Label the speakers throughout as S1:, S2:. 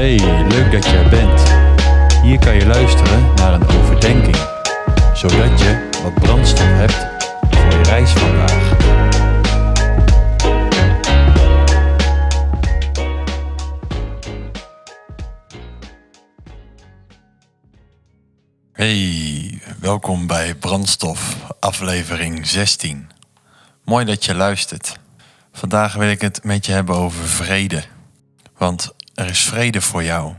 S1: Hey, leuk dat je er bent. Hier kan je luisteren naar een overdenking, zodat je wat brandstof hebt voor je reis vandaag.
S2: Hey, welkom bij Brandstof, aflevering 16. Mooi dat je luistert. Vandaag wil ik het met je hebben over vrede. Want er is vrede voor jou.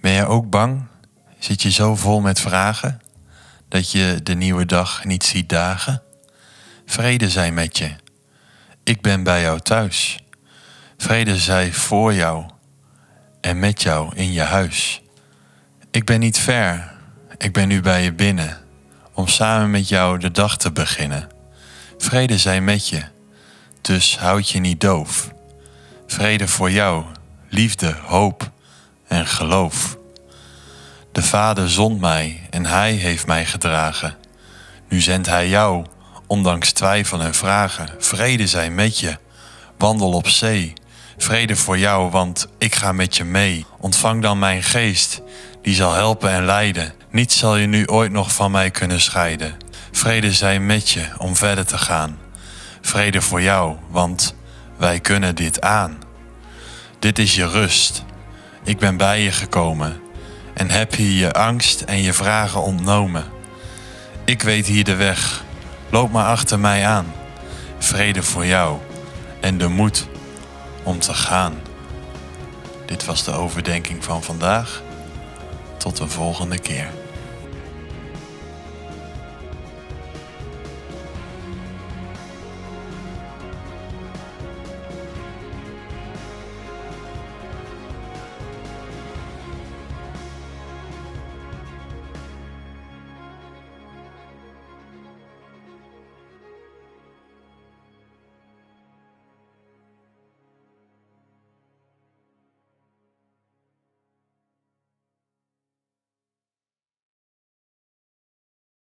S2: Ben je ook bang? Zit je zo vol met vragen dat je de nieuwe dag niet ziet dagen? Vrede zij met je. Ik ben bij jou thuis. Vrede zij voor jou en met jou in je huis. Ik ben niet ver, ik ben nu bij je binnen om samen met jou de dag te beginnen. Vrede zij met je, dus houd je niet doof. Vrede voor jou, liefde, hoop en geloof. De Vader zond mij en Hij heeft mij gedragen. Nu zendt Hij jou, ondanks twijfel en vragen. Vrede zij met je, wandel op zee. Vrede voor jou, want ik ga met je mee. Ontvang dan mijn geest, die zal helpen en leiden. Niets zal je nu ooit nog van mij kunnen scheiden. Vrede zij met je om verder te gaan. Vrede voor jou, want wij kunnen dit aan. Dit is je rust. Ik ben bij je gekomen en heb hier je angst en je vragen ontnomen. Ik weet hier de weg. Loop maar achter mij aan. Vrede voor jou en de moed om te gaan. Dit was de overdenking van vandaag. Tot de volgende keer.